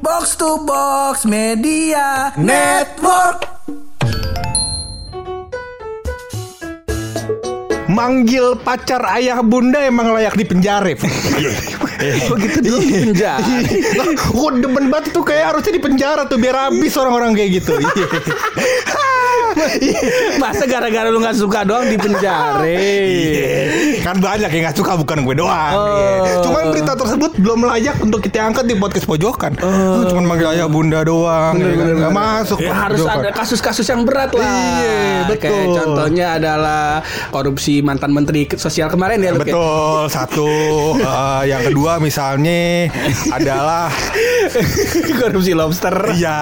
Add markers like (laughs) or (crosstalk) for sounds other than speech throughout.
Box to Box Media Network. Manggil pacar ayah bunda emang layak di penjara. Oh gitu dong di penjara. Gue demen banget tuh kayak harusnya di penjara tuh biar habis orang-orang kayak gitu. (laughs) (laughs) Masa gara-gara lu gak suka doang di penjara? Iya. kan banyak yang gak suka bukan gue doang. Oh. Iya. Cuman berita tersebut belum layak untuk kita angkat di podcast pojokan. Oh. Cuman manggil ayah bunda doang. ya kan? Nggak masuk. Ya, harus pojokan. ada kasus-kasus yang berat lah. Iya, betul. Kayak contohnya adalah korupsi mantan menteri sosial kemarin ya, ya? Betul satu Eh, yang kedua misalnya adalah (laughs) korupsi lobster. Iya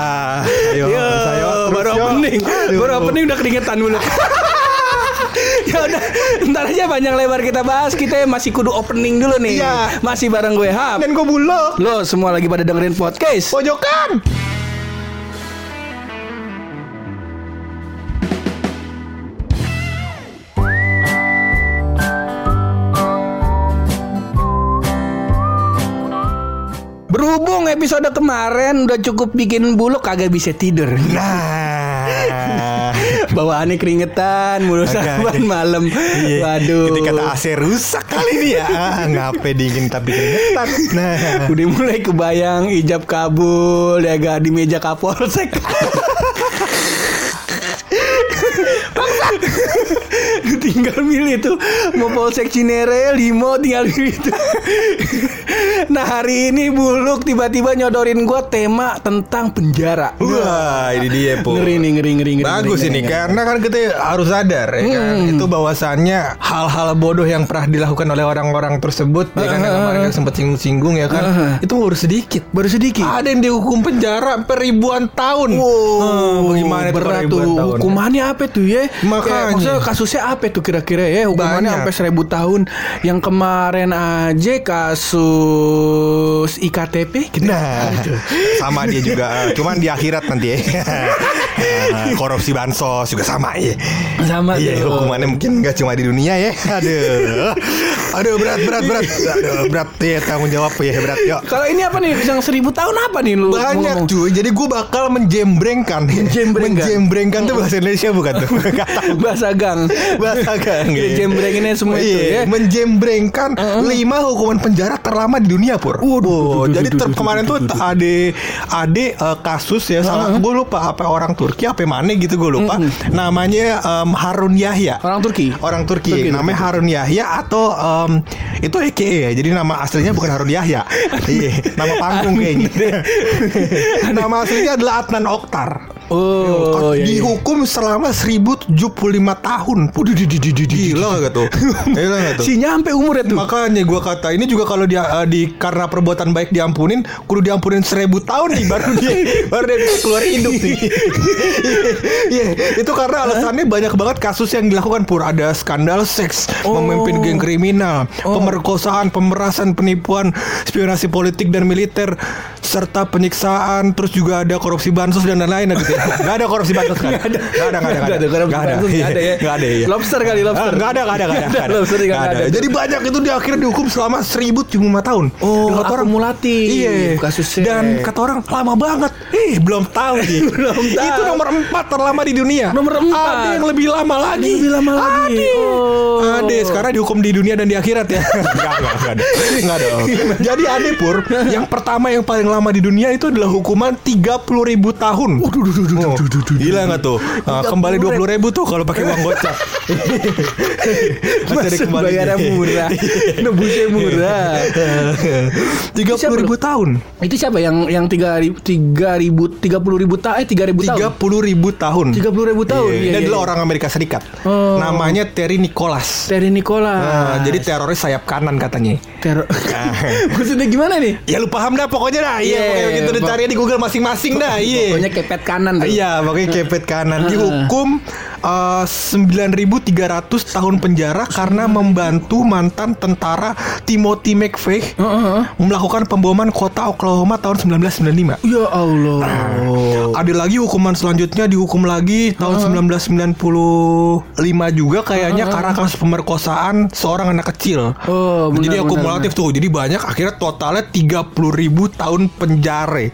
Ayo Yo, bisa, yuk. Terus, baru opening, Aduh. baru opening udah keringetan dulu. (laughs) ya udah, ntar aja panjang lebar kita bahas. Kita masih kudu opening dulu nih. Iya. Masih bareng gue Hap. Dan gue bulog Lo semua lagi pada dengerin podcast. Pojokan Berhubung episode kemarin udah cukup bikin buluk kagak bisa tidur. Nah (laughs) Bawaannya keringetan mulu saban malam. Iya. Waduh. Ketika kata AC rusak kali ini ya ah, Ngapain dingin tapi keringetan Nah Udah mulai kebayang ijab kabul ya gak di meja kapolsek. (laughs) Bangsat. Tinggal milih tuh mau polsek Cinere, Limo tinggal milih tuh. nah hari ini buluk tiba-tiba nyodorin gua tema tentang penjara. Wah ini dia po Ngeri nih, ngeri, ngeri, ngeri. Bagus ngeri, ini ngeri, karena kan kita harus sadar ya kan itu bahwasannya hal-hal bodoh yang pernah dilakukan oleh orang-orang tersebut ya kan yang kemarin kan sempat singgung-singgung ya kan itu baru sedikit Baru sedikit. ada yang dihukum penjara sampai ribuan tahun Wow, Eh, bagaimana berat tuh. Hukumannya apa tuh ya? Makanya. Kayak, maksudnya kasusnya apa tuh kira-kira ya? Hukumannya Banyak. sampai seribu tahun. Yang kemarin aja kasus iktp. Gitu. Nah, sama dia juga, cuman di akhirat nanti ya. Eh, korupsi bansos juga sama ya. Sama Iya, tuh. hukumannya mungkin nggak cuma di dunia ya. Aduh, aduh berat berat berat. Aduh berat ya tanggung jawab ya berat yuk. Kalau ini apa nih? Yang seribu tahun apa nih lu? Banyak ngomong? cuy, jadi gue bakal menjembrengkan Menjembrengkan. Menjembrengkan tuh bahasa Indonesia bukan tuh Gak (laughs) tahu Bahasa gang. Bahasa gang Ya, ya. jembrenginnya semua itu Iya, ya. Menjembrengkan lima hukuman penjara terlama di dunia Pur Waduh, Jadi kemarin tuh ada Ada eh, kasus ya salah Gue lupa apa orang Turki apa mana gitu gue lupa Namanya Harun Yahya Orang Turki. Orang Turki, namanya Harun Yahya atau itu EKE ya. Jadi nama aslinya bukan Harun Yahya. (laughs) Iya, nama panggung kayaknya. (laughs) nama aslinya adalah Adnan Oktar. Oh, iya, iya. dihukum selama 1075 tahun. Waduh, di, di, di, di, di. Gila gak tuh? (laughs) Gila gak tuh? Si nyampe umurnya tuh. Makanya gua kata ini juga kalau dia eh, di karena perbuatan baik diampunin, kudu diampunin seribu tahun nih baru dia (laughs) baru dia bisa keluar hidup nih. (laughs) Iya, itu karena alasannya banyak banget kasus yang dilakukan pur ada skandal seks, Oh. memimpin geng kriminal, pemerkosaan, pemerasan, penipuan, spionasi politik dan militer, serta penyiksaan, terus juga ada korupsi bansos dan lain-lain gitu. Gak ada korupsi bansos kan? Gak ada. Gak ada, gak ada, Nggak ada, korupsi Nggak ada. bansos nggak ada ya. Gak ada, iya. Lobster kali, lobster. Nggak ada, nggak ada, nggak ada. Lobster nggak ada. Jadi banyak itu di akhirnya dihukum selama 1075 tahun. Oh, kata orang, akumulatif Iya. kasusnya. Dan kata orang lama banget. Eh, belum tahu (laughs) nih. Belum tahu. Itu nomor 4 terlama di dunia. Nomor empat. Ada yang lebih lama lagi. Lebih lama lagi. Ada. Oh. Sekarang dihukum di dunia dan di akhirat ya. (laughs) Enggak, enggak, enggak ada. Enggak ada. Jadi ada pur. Yang pertama yang paling lama di dunia itu adalah hukuman 30 ribu tahun. Oh, Gila nggak tuh? Ah, kembali 20 ribu tuh kalau pakai uang gocap. Masuk bayarnya murah. (laughs) Nebusnya murah. Tiga puluh ribu tahun. Itu siapa yang yang tiga ribu tiga ribu tiga puluh ribu tahun eh tiga ribu Tiga tahun puluh ribu tahun. tiga puluh ribu tahun Iya, Iya, Ini iya, adalah orang Amerika Serikat. Oh. Namanya Terry Nicholas. Terry Nicola Nah, jadi teroris sayap kanan katanya. teror (laughs) (laughs) maksudnya gimana nih Ya lu paham dah pokoknya dah. Iya, pokoknya gitu dicari di Google masing-masing dah. Iya. pokoknya kepet kanan tuh. Iya, pokoknya kepet kanan dihukum eh, 9.300 tahun penjara karena membantu mantan tentara Timothy McVeigh melakukan pemboman kota Oklahoma tahun 1995. Ya Allah. Ada lagi hukuman selanjutnya dihukum lagi tahun 1995 juga kayaknya karena kasus pemerkosaan seorang anak kecil. Oh, benar, Jadi benar, akumulatif tuh. Jadi banyak akhirnya totalnya 30 ribu tahun penjara.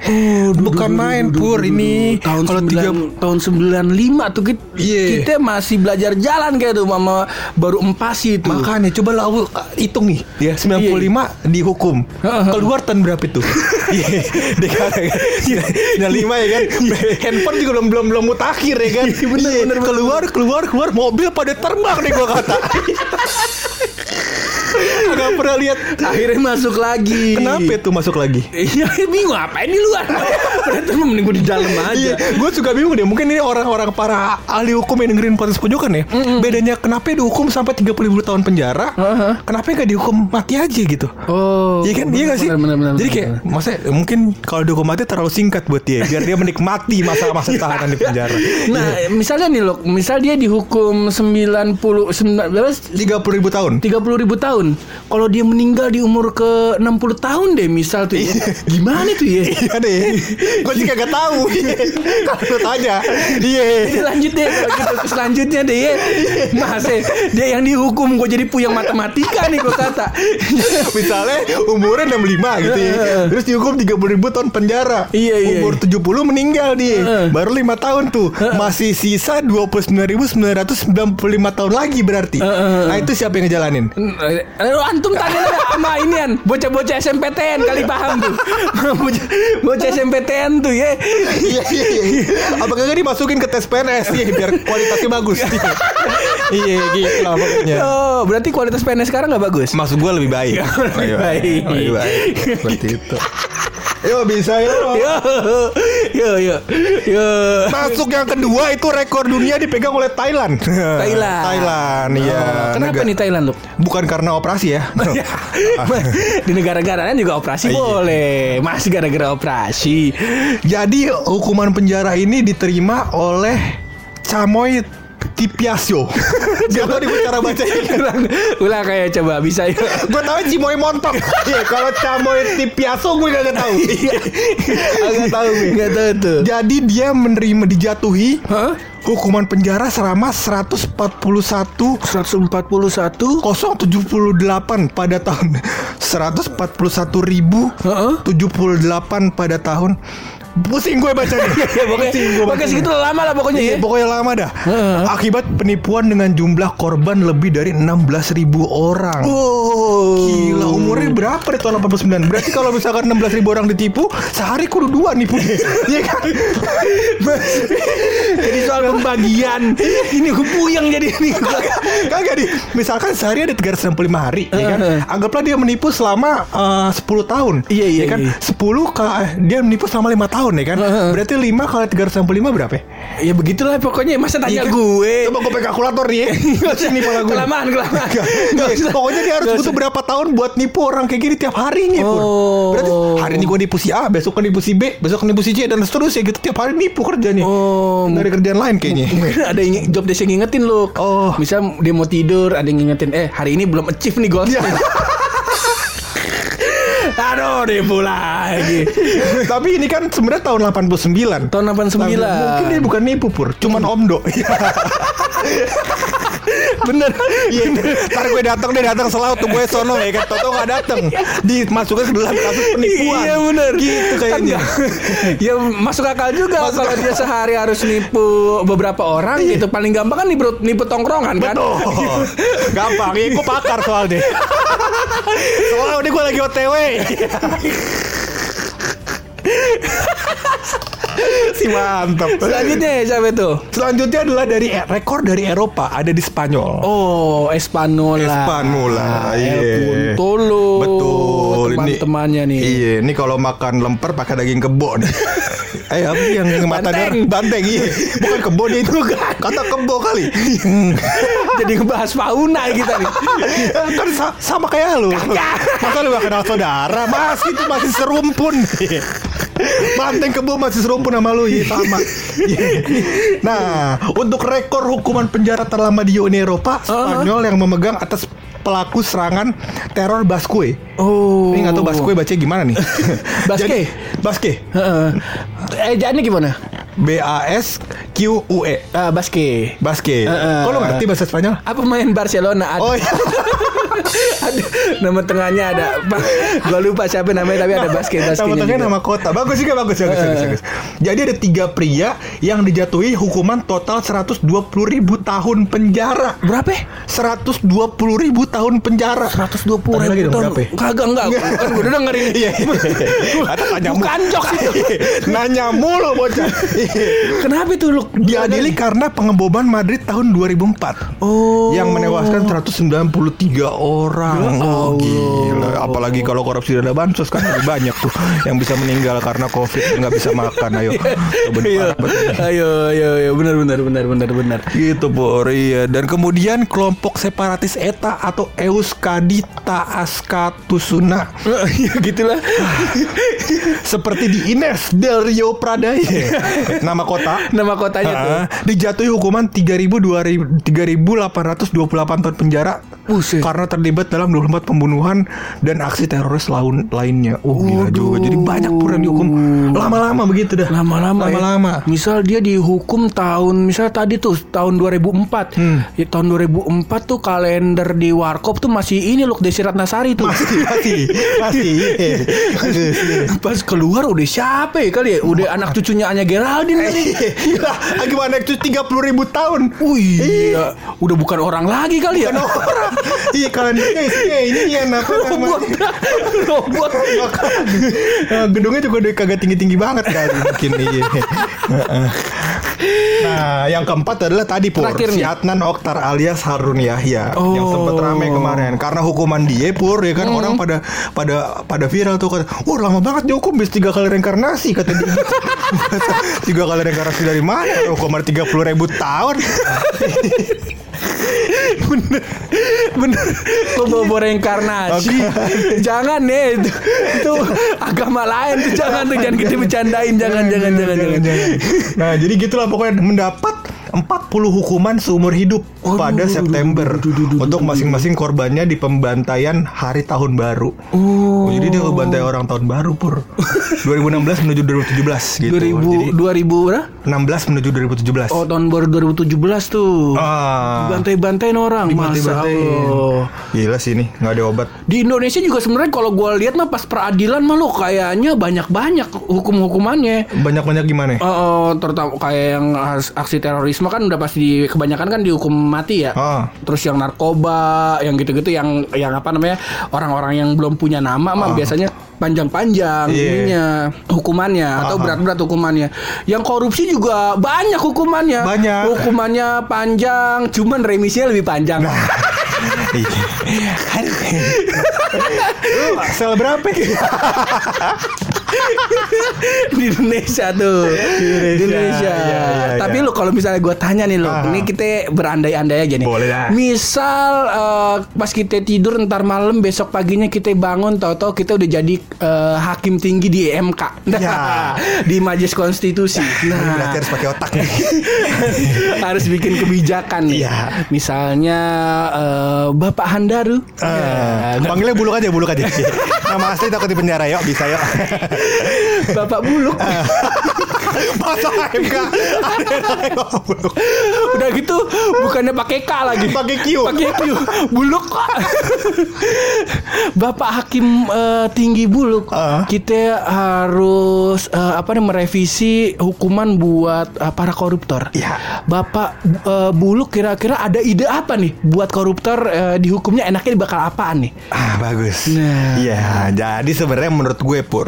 Bukan main pur ini. tahun Kalau tiga 9, tahun 95 tuh kita, Iya. kita masih belajar jalan kayak tuh mama baru empasi tuh. Makanya coba lah aku hitung nih ya 95 dihukum keluar tahun berapa itu? (laughs) Iya, kan. Nah lima ya kan. Handphone juga belum belum belum mutakhir ya kan. Iya, keluar keluar keluar mobil pada terbang nih gua kata. (laughs) Agak pernah lihat. Akhirnya masuk lagi. Kenapa itu masuk lagi? Iya bingung ngapain di luar Berarti mending gue di dalam aja Iya, gue juga bingung deh. Mungkin ini orang-orang para ahli hukum yang dengerin podcast pojokan ya. Bedanya kenapa dihukum sampai 30 ribu tahun penjara? Kenapa nggak dihukum mati aja gitu? Oh Iya kan, iya gak sih? benar, benar, Jadi kayak, masa mungkin kalau dihukum mati terlalu singkat buat dia, biar dia menikmati masa-masa (laughs) tahanan di penjara. Nah misalnya nih loh Misal dia dihukum 90 sembilan- berapa? 30 ribu tahun. 30 ribu tahun Kalau dia meninggal di umur ke 60 tahun deh Misal tuh ya. Gimana tuh ya? Iya deh, gue sih kagak tahu. Kalau lu tanya, iya. Lanjut deh. Kalau gitu selanjutnya deh ya. Mas eh, dia yang dihukum gue jadi puyeng matematika nih gue kata. Misalnya umurnya 65 gitu ya. Terus dihukum 30 ribu tahun penjara. Iya, iya, Umur 70 meninggal dia. Baru 5 tahun tuh. Masih sisa 29.995 tahun lagi berarti. Nah itu siapa yang ngejalanin? Lalu antum tanya sama inian bocah-bocah SMPTN kali paham tuh. (laughs) bocah, bocah SMPTN tuh ya. Iya iya iya Apakah nggak dimasukin ke tes PNS Iya biar kualitasnya bagus (laughs) Iya gitu lah pokoknya Oh, berarti kualitas PNS sekarang nggak bagus? Maksud gue lebih baik Lebih baik. Lebih baik Seperti itu Yo bisa yo Yo, yo, yo, yo. Masuk yang kedua itu rekor dunia dipegang oleh Thailand. Thailand. Thailand, iya. Oh, kenapa Nega- nih Thailand loh? Bukan karena operasi ya. (laughs) Di negara-negara lain juga operasi Iya. boleh. Masih gara-gara operasi. Jadi hukuman penjara ini diterima oleh Chamoy Tipiasio. Gak tau nih cara baca ulang, ulang kayak coba bisa ya. Gue tau Cimoy Montok. Iya, kalau Chamoy Tipiaso gue gak tau. Agak tahu gue. Nggak tahu tuh. Jadi dia menerima dijatuhi Hah? hukuman penjara selama 141 141 078 pada tahun 141 ribu Heeh. 78 pada tahun pusing gue bacanya (laughs) Ya pokoknya Pusing gue Pokoknya segitu lama lah pokoknya Iya, ya. pokoknya lama dah. Heeh. Akibat penipuan dengan jumlah korban lebih dari 16 ribu orang. Oh. Gila umurnya berapa di tahun 89 Berarti kalau misalkan 16 ribu orang ditipu Sehari kudu dua nipu Iya kan Jadi soal pembagian ini gue puyeng jadi ini. Kagak di Misalkan sehari ada 365 hari ya kan? Anggaplah dia menipu selama eh, 10 tahun Iya, iya, ya kan? iya. 10 ka, eh, Dia menipu selama 5 tahun ya kan. Berarti 5 kali 365 berapa ya? Ya begitulah pokoknya masa tanya kan? gue. Coba gue pakai kalkulator nih ya Sini pala gue Kelamaan, kelamaan. Nggak nggak, usah. Pokoknya dia harus butuh berapa tahun buat nipu orang kayak gini tiap harinya Pur. Oh. Berarti hari ini gue nipu si A Besok kan nipu si B Besok kan nipu si C Dan seterusnya gitu Tiap hari nipu kerjanya Oh, Dari kerjaan lain kayaknya Mungkin (laughs) ada yang job desk yang ngingetin lu. Oh. Misal dia mau tidur, ada yang ngingetin, eh hari ini belum achieve nih goals. Iya. (laughs) Aduh, nipu lagi. (laughs) Tapi ini kan sebenarnya tahun 89 Tahun 89. Mungkin dia bukan nipu pur Cuman omdo (laughs) Bener. Iya. Ntar gue datang Dia datang selalu tuh gue sono ya kan. Toto gak datang Dimasukkan ke dalam kasus penipuan. Iya bener. Gitu kayaknya. ya masuk akal juga Masuk kalau akal. dia sehari harus nipu beberapa orang gitu. Paling gampang kan nipu, nipu tongkrongan kan. Betul. Gampang. Ya gue pakar soalnya Soalnya udah gue lagi otw (laughs) (laughs) Si mantap. Selanjutnya siapa itu? Selanjutnya adalah dari eh, rekor dari Eropa Ada di Spanyol. Oh Espanola. Espanola, iya. El Puntolo Betul ini teman-temannya nih. Iya Ini kalau makan lemper pakai daging kebo nih. (laughs) Eh apa yang mata Banteng. Banteng iya. Bukan kebo dia itu Kata kebo kali. (laughs) Jadi ngebahas fauna kita nih. Kan sa- sama kayak lu. Masa lu gak kenal saudara? Masih itu masih serumpun Banteng kebo masih serumpun sama lu ya sama. Nah, untuk rekor hukuman penjara terlama di Uni Eropa, Spanyol yang memegang atas pelaku serangan teror Basque. Oh. Ini nggak tahu Basque baca gimana nih? (laughs) Basque? Jadi, Basque. Heeh. Ejaannya gimana? B A S Q U E. Ah, Basque. Basque. Heeh. Kok lo ngerti bahasa Spanyol? Apa main Barcelona? Ada, Oh iya. (laughs) ada nama tengahnya ada. (laughs) Gua lupa siapa namanya tapi ada Basque Nama Basque. tengahnya nama kota. Bagus juga bagus bagus, bagus, bagus. Jadi ada tiga pria yang dijatuhi hukuman total 120 ribu tahun penjara. Berapa? 120 ribu tahun penjara. 120 Tanya lagi ribu tahun. berapa ya? Kagak enggak. Kan gue udah dengerin. (laughs) Iya. Kata tanya mulu. Bukan jokes itu. (laughs) Nanya mulu bocah. Kenapa itu lu? Diadili karena pengeboman Madrid tahun 2004. Oh. Yang menewaskan 193 orang. Oh, gila. Apalagi kalau korupsi dana bansos kan lebih banyak tuh yang bisa meninggal karena covid nggak bisa makan. Ayo. Parah banget. ayo, ayo, ayo, benar, benar, benar, benar, benar. Gitu Pur, iya Dan kemudian kelompok separatis ETA atau Euskadi Taaskatusuna Ya gitulah. (sighs) Seperti di Ines del Rio Pradaya Nama kota Nama kotanya tuh. Ah, dijatuhi hukuman 3.000 3.828 tahun penjara Buset. karena terlibat dalam 24 pembunuhan dan aksi teroris lain lainnya. Oh gila juga. Jadi banyak pura dihukum lama-lama begitu dah. Lama-lama ya. Lama-lama. Misal dia dihukum tahun Misal tadi tuh tahun 2004 Hmm. ya, Tahun 2004 tuh kalender di Warkop tuh masih ini loh Desi Ratnasari tuh Masih masih masih. iya. Aduh, iya. Pas keluar udah siapa ya kali ya Udah anak cucunya Anya Geraldine kali Gila, gimana itu 30 ribu tahun? Wih iya. Udah bukan orang lagi kali ya Bukan orang. (laughs) Iya kalendernya isinya ini yang apa Robot (laughs) Robot (laughs) Nah, gedungnya juga udah kagak tinggi-tinggi banget kali mungkin iya. Nah, yang keempat adalah tadi Pur, Terakhir si. Adnan Oktar alias Harun Yahya yang Oh. sempat rame kemarin karena hukuman dia Pur ya kan orang pada pada pada viral tuh kata, "Wah, lama banget dihukum bis tiga kali reinkarnasi," kata dia. tiga kali reinkarnasi dari mana? Hukuman 30 ribu tahun. Bener. Bener. Lo bawa reinkarnasi jangan nih itu, itu agama lain tuh jangan tuh. Jangan kita bercandain. Jangan jangan jangan. jangan, Nah, jadi gitulah pokoknya mendapat 40 hukuman seumur hidup pada September untuk masing-masing korbannya di pembantaian hari tahun baru. Oh, jadi dia ngebantai orang tahun baru pur. (laughs) 2016 menuju 2017 gitu. 2000 Jadi 2000 berapa? 16 menuju 2017. Oh tahun baru 2017 tuh Ah. bantai-bantain orang masa. Allah Gila sih ini nggak ada obat. di Indonesia juga sebenarnya kalau gue lihat mah pas peradilan mah lo kayaknya banyak-banyak hukum-hukumannya Banyak-banyak gimana? Oh, oh, terutama kayak yang aksi terorisme kan udah pasti kebanyakan kan dihukum mati ya. Ah. Terus yang narkoba, yang gitu-gitu yang yang apa namanya orang-orang yang belum punya nama mah biasanya panjang-panjang Ah. Iya. ininya hukumannya atau Ah. berat-berat hukumannya. Yang korupsi juga banyak hukumannya. Banyak. Hukumannya panjang, cuman remisinya lebih panjang. (laughs) Iya. (laughs) Lu sel berapa? (laughs) (laughs) di Indonesia tuh di Indonesia, Iya, iya, iya. tapi lu kalau misalnya gue tanya nih lo Ah. ini kita berandai-andai aja nih Boleh lah. misal eh, pas kita tidur ntar malam besok paginya kita bangun tahu-tahu kita udah jadi eh, hakim tinggi di MK nah, Ya. di Majelis Konstitusi (laughs) Nah, nah berarti harus pakai otak nih. (laughs) harus bikin kebijakan nih Iya. misalnya eh, Bapak Handaru Ah, Ya, panggilnya buluk aja, buluk aja. Nama asli takut di penjara, yuk bisa yuk. Bapak Buluk (laughs) Masa (laughs) ada buluk. Udah gitu bukannya pakai K lagi. Pakai Q. Pakai Q. Buluk. Bapak Hakim eh, tinggi Buluk. Ah. Kita harus eh, apa nih merevisi hukuman buat eh, para koruptor. Iya. Bapak eh, Buluk kira-kira ada ide apa nih buat koruptor eh, dihukumnya enaknya bakal apaan nih? Ah bagus. Nah. Iya, jadi sebenarnya menurut gue pur,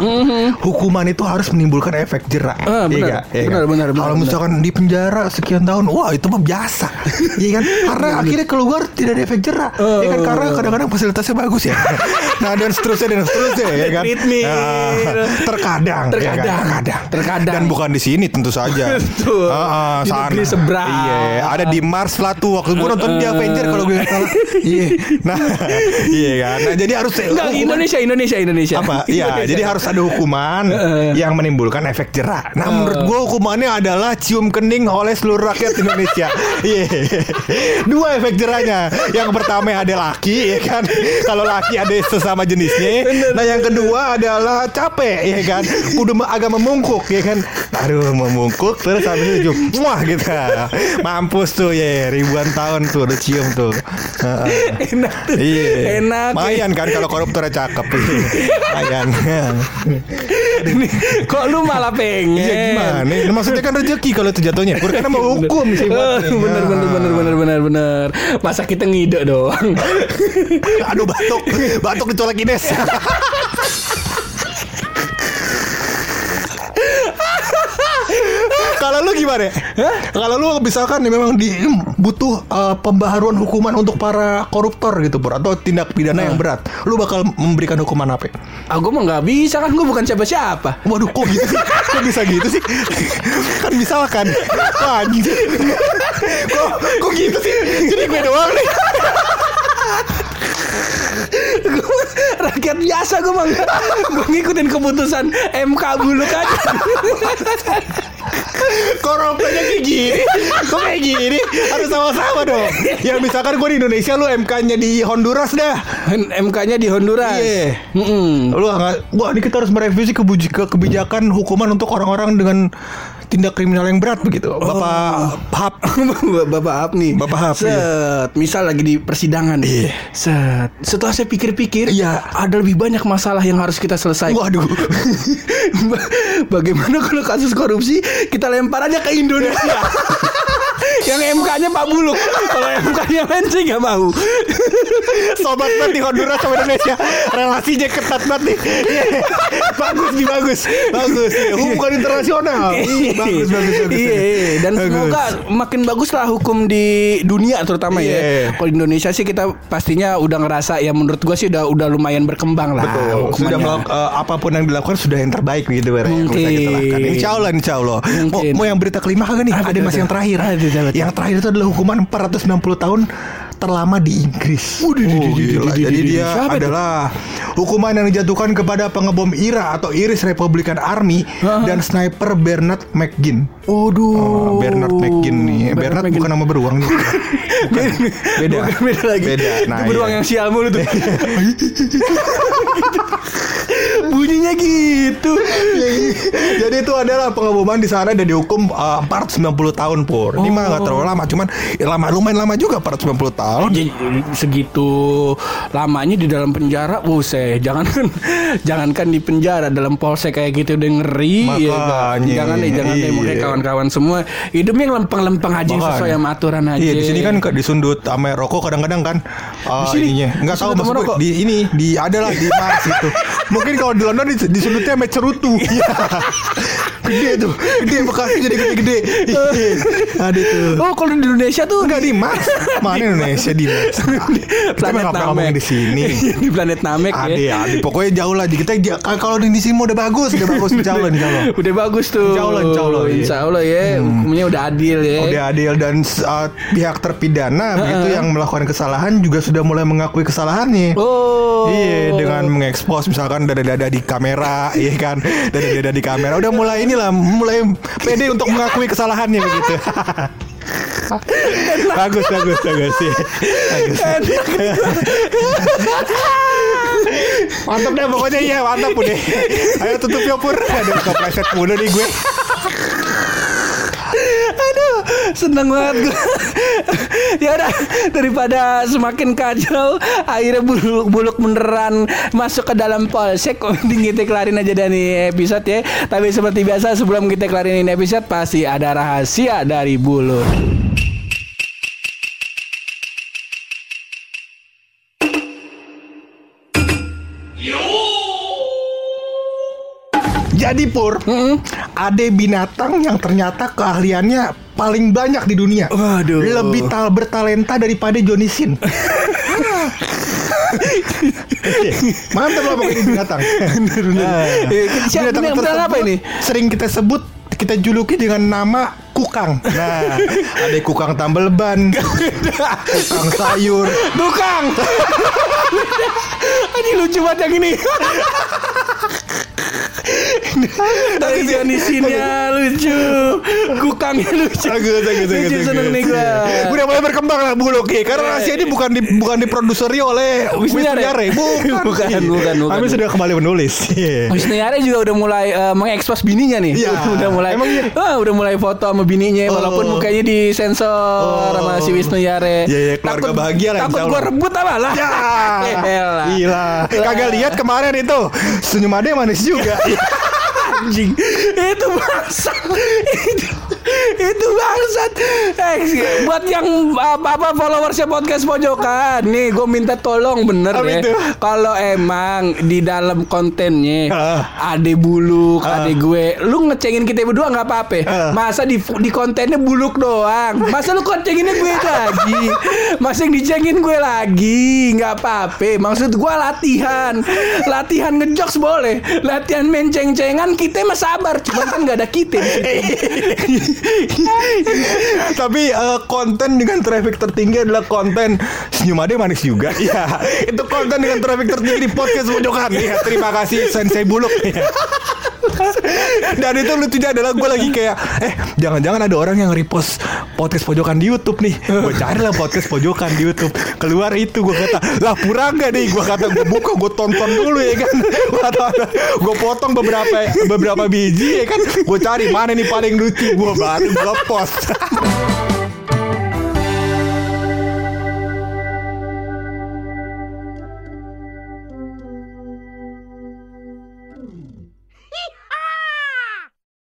hukuman itu harus menimbulkan efek jerak. Ah, ya Iya benar. Iya Benar, kan? benar, benar, Kalau misalkan di penjara sekian tahun, wah itu mah biasa. (laughs) Iya kan? Karena akhirnya keluar tidak ada efek jerah. Iya kan? Karena kadang-kadang fasilitasnya bagus ya. (laughs) nah dan seterusnya dan seterusnya ya kan. Treatment. Nah, terkadang, ya kan? Terkadang. terkadang, Terkadang. Dan bukan di sini tentu saja. (laughs) Betul. Ah, ah, Di sana. negeri seberang. Iya, ada di Mars lah tuh waktu gue nonton di Avenger kalau gue nggak salah. Iya. Nah, iya kan. Nah, jadi harus Enggak, Indonesia, Indonesia, Indonesia. apa? Iya, jadi harus ada hukuman yang menimbulkan efek jerah. Nah, menurut gua hukumannya adalah cium kening oleh seluruh rakyat Indonesia. (laughs) Iya. Dua efek jerahnya. Yang pertama ada laki, ya kan? Kalau laki ada sesama jenisnya. Nah, yang kedua adalah capek, ya kan? Udah me- agak memungkuk, ya kan? Aduh, memungkuk terus habis itu. Wah, gitu. Mampus tuh ya, ribuan tahun tuh udah cium tuh. Enak tuh. Iya. Enak. Mayan kan kalau koruptornya cakep. Mayan. Ini, kok lu malah pengen? Iya gimana? Maksudnya kan rezeki kalau itu jatuhnya. Pur karena mau (laughs) hukum sih. (laughs) Buatnya. bener bener bener bener bener bener. Masa kita ngide doang. (laughs) Aduh batuk, batuk dicolek Ines. Kalau lu gimana? Kalau lu misalkan nih memang di butuh eh, pembaharuan hukuman untuk para koruptor gitu, Pur, atau tindak pidana yang berat, lu bakal memberikan hukuman apa? Aku mah nggak bisa kan, gue bukan siapa-siapa. Waduh kok gitu sih? Kok bisa gitu sih? kan misalkan Wah anjing Kok, kok gitu sih? Jadi gue doang nih Rakyat biasa gue mah nggak- Gue ngikutin keputusan MK buluk (laughs) aja. Koruptornya kayak gini Kok kayak gini? Harus sama-sama dong Ya misalkan gue di Indonesia Lu MK-nya di Honduras dah MK-nya di Honduras. Iya. Mm-mm. Lu nggak Wah ini kita harus merevisi kebijakan hukuman Untuk orang-orang dengan tindak kriminal yang berat begitu. Bapak Hap. Bapak (laughs) Apni Bapak Hap, Set Misal lagi di persidangan Iya. Set Setelah saya pikir-pikir Iya. Ada lebih banyak masalah yang harus kita selesaikan Waduh. Ba- (laughs) Bagaimana kalau kasus korupsi Kita lempar aja ke Indonesia? (laughs) Yang MK-nya Pak Buluk. Kalau MK-nya lain sih gak mau. Sobat banget di Honduras sama Indonesia. Relasinya ketat banget nih. Iya. Bagus nih bagus Bagus iya. Hubungan internasional Ih, Bagus bagus bagus Iya iya. Dan Bagus. semoga makin bagus lah hukum di dunia terutama Iya. ya Kalau di Indonesia sih kita pastinya udah ngerasa Ya menurut gua sih udah udah lumayan berkembang lah Betul. Sudah melak- eh, apa pun yang dilakukan sudah yang terbaik gitu kita Mungkin. Insya Allah, insya Allah. Mau, yang berita kelima kagak nih? Ah, ada masih yang terakhir. Yang terakhir itu adalah hukuman 460 tahun terlama di Inggris. Oh, gila. Jadi dia adalah hukuman yang dijatuhkan kepada pengebom IRA atau Irish Republican Army dan sniper Bernard McGinn. Waduh Oh, Bernard McGinn nih. Bernard, McGinn. bukan nama beruang (laughs) nih. Bukan. Beda. Bukan, beda lagi Beda. Nah, Itu beruang iya. yang sial mulu tuh (laughs) Bunyinya gitu Jadi itu adalah pengeboman di sana dan dihukum uh, 490 tahun pur. Ini mah nggak terlalu lama, cuman ya lama lumayan lama juga 490 tahun. Jadi, segitu lamanya di dalam penjara, buset, jangankan (laughs) jangankan di penjara dalam polsek kayak gitu udah ngeri ya. Makanya, Jangan deh, jangan deh, iya. makanya kawan-kawan semua hidupnya yang lempeng-lempeng aja Makanya. sesuai sama aturan aja. Iya di sini kan disundut sama rokok kadang-kadang kan uh, Di sini? ininya nggak tahu maksud gue di ini di ada lah di Mars itu. Mungkin kalau di London dis- disundutnya sama cerutu. (laughs) Iya. gede tuh, gede bekasnya jadi gede-gede. Iya. Ada tuh. Oh, kalau di Indonesia tuh Enggak di Mars. Mana Indonesia di? (laughs) Kita planet nggak pernah ngomong di sini. (laughs) di planet Namek Ade, ya. ade, pokoknya jauh lah. Kita j- kalau di sini udah bagus, udah bagus (laughs) insya Allah, insya Allah. Udah bagus tuh. Insya Allah, insya Allah, iya. Insya Allah ya, hukumnya udah adil ya. Udah adil dan uh, pihak terpidana begitu yang melakukan kesalahan juga sudah mulai mengakui kesalahannya. Oh. Iya dengan mengekspos misalkan dada-dada di kamera, iya kan, dada-dada di kamera. Udah mulai inilah, mulai pede untuk mengakui kesalahannya begitu. Bagus, bagus, bagus sih. Bagus. mantap deh pokoknya iya mantap udah. Ayo tutup ya pur. Aduh kepleset mulu nih gue. Seneng banget gue. ya udah daripada semakin kacau, akhirnya buluk, buluk beneran masuk ke dalam polsek. Mending kita kelarin aja dari episode ya. Tapi seperti biasa sebelum kita kelarin ini episode pasti ada rahasia dari buluk. Jadi Pur, ada binatang yang ternyata keahliannya paling banyak di dunia. Waduh. Lebih tal bertalenta daripada Johnny Sin. (laughs) Oke, Mantap lah pokoknya binatang. Eh, binatang yang beneran apa ini? Sering kita sebut kita juluki dengan nama kukang. Nah, ada kukang tambal ban, (laughs) kukang sayur, Tukang. (laughs) Ini lucu banget yang ini. (laughs) Tapi Janisinnya lucu, kukangnya lucu. Bagus, bagus, bagus, Lucu seneng nih gua. Udah mulai berkembang lah Bu Loki Karena rahasia ini bukan di, bukan diproduseri oleh Wisnu Wisnu Yare? Yare (laughs) Bukan Bukan, Iya. bukan, bukan. Kami sudah kembali menulis Iya. Wisnu Yare juga udah mulai eh, mengekspos bininya nih. Iya. (laughs) udah mulai. Emang iya? Ah, udah mulai foto sama bininya Oh. walaupun mukanya disensor Oh. sama si Wisnu Yare. Iya, iya, keluarga bahagia lah, Takut gua rebut apa lah. Ya. Gila Kagak lihat kemarin itu Senyum ade manis juga anjing itu bangsat itu itu bangsat. Eh, buat yang apa apa followersnya podcast pojokan nih gue minta tolong bener Apa ya. kalau emang di dalam kontennya Ah. ade buluk Ah. ade gue lu ngecengin kita berdua nggak apa-apa. Ah. masa di di kontennya buluk doang? Masa lu kontenginnya gue lagi? Masa yang dicengin gue lagi? Nggak apa-apa. Maksud gue latihan. Latihan ngejokes boleh. Latihan main ceng-cengan kita mah sabar. Cuman kan nggak ada kita. (laughs) (laughs) Tapi eh, konten dengan traffic tertinggi adalah konten Senyum ade manis juga. (laughs) Iya. Itu konten dengan traffic tertinggi di podcast pojokan Iya terima kasih Sensei Buluk. Iya. Dan itu lucunya adalah gue lagi kayak Eh jangan-jangan ada orang yang repost podcast pojokan di Youtube nih. Gue cari lah podcast pojokan di Youtube. Keluar itu gue kata Lah pura gak nih? Gue kata gue buka gue tonton dulu ya kan. Gue potong beberapa beberapa biji ya kan. Gue cari mana nih paling lucu. Gue baru gue post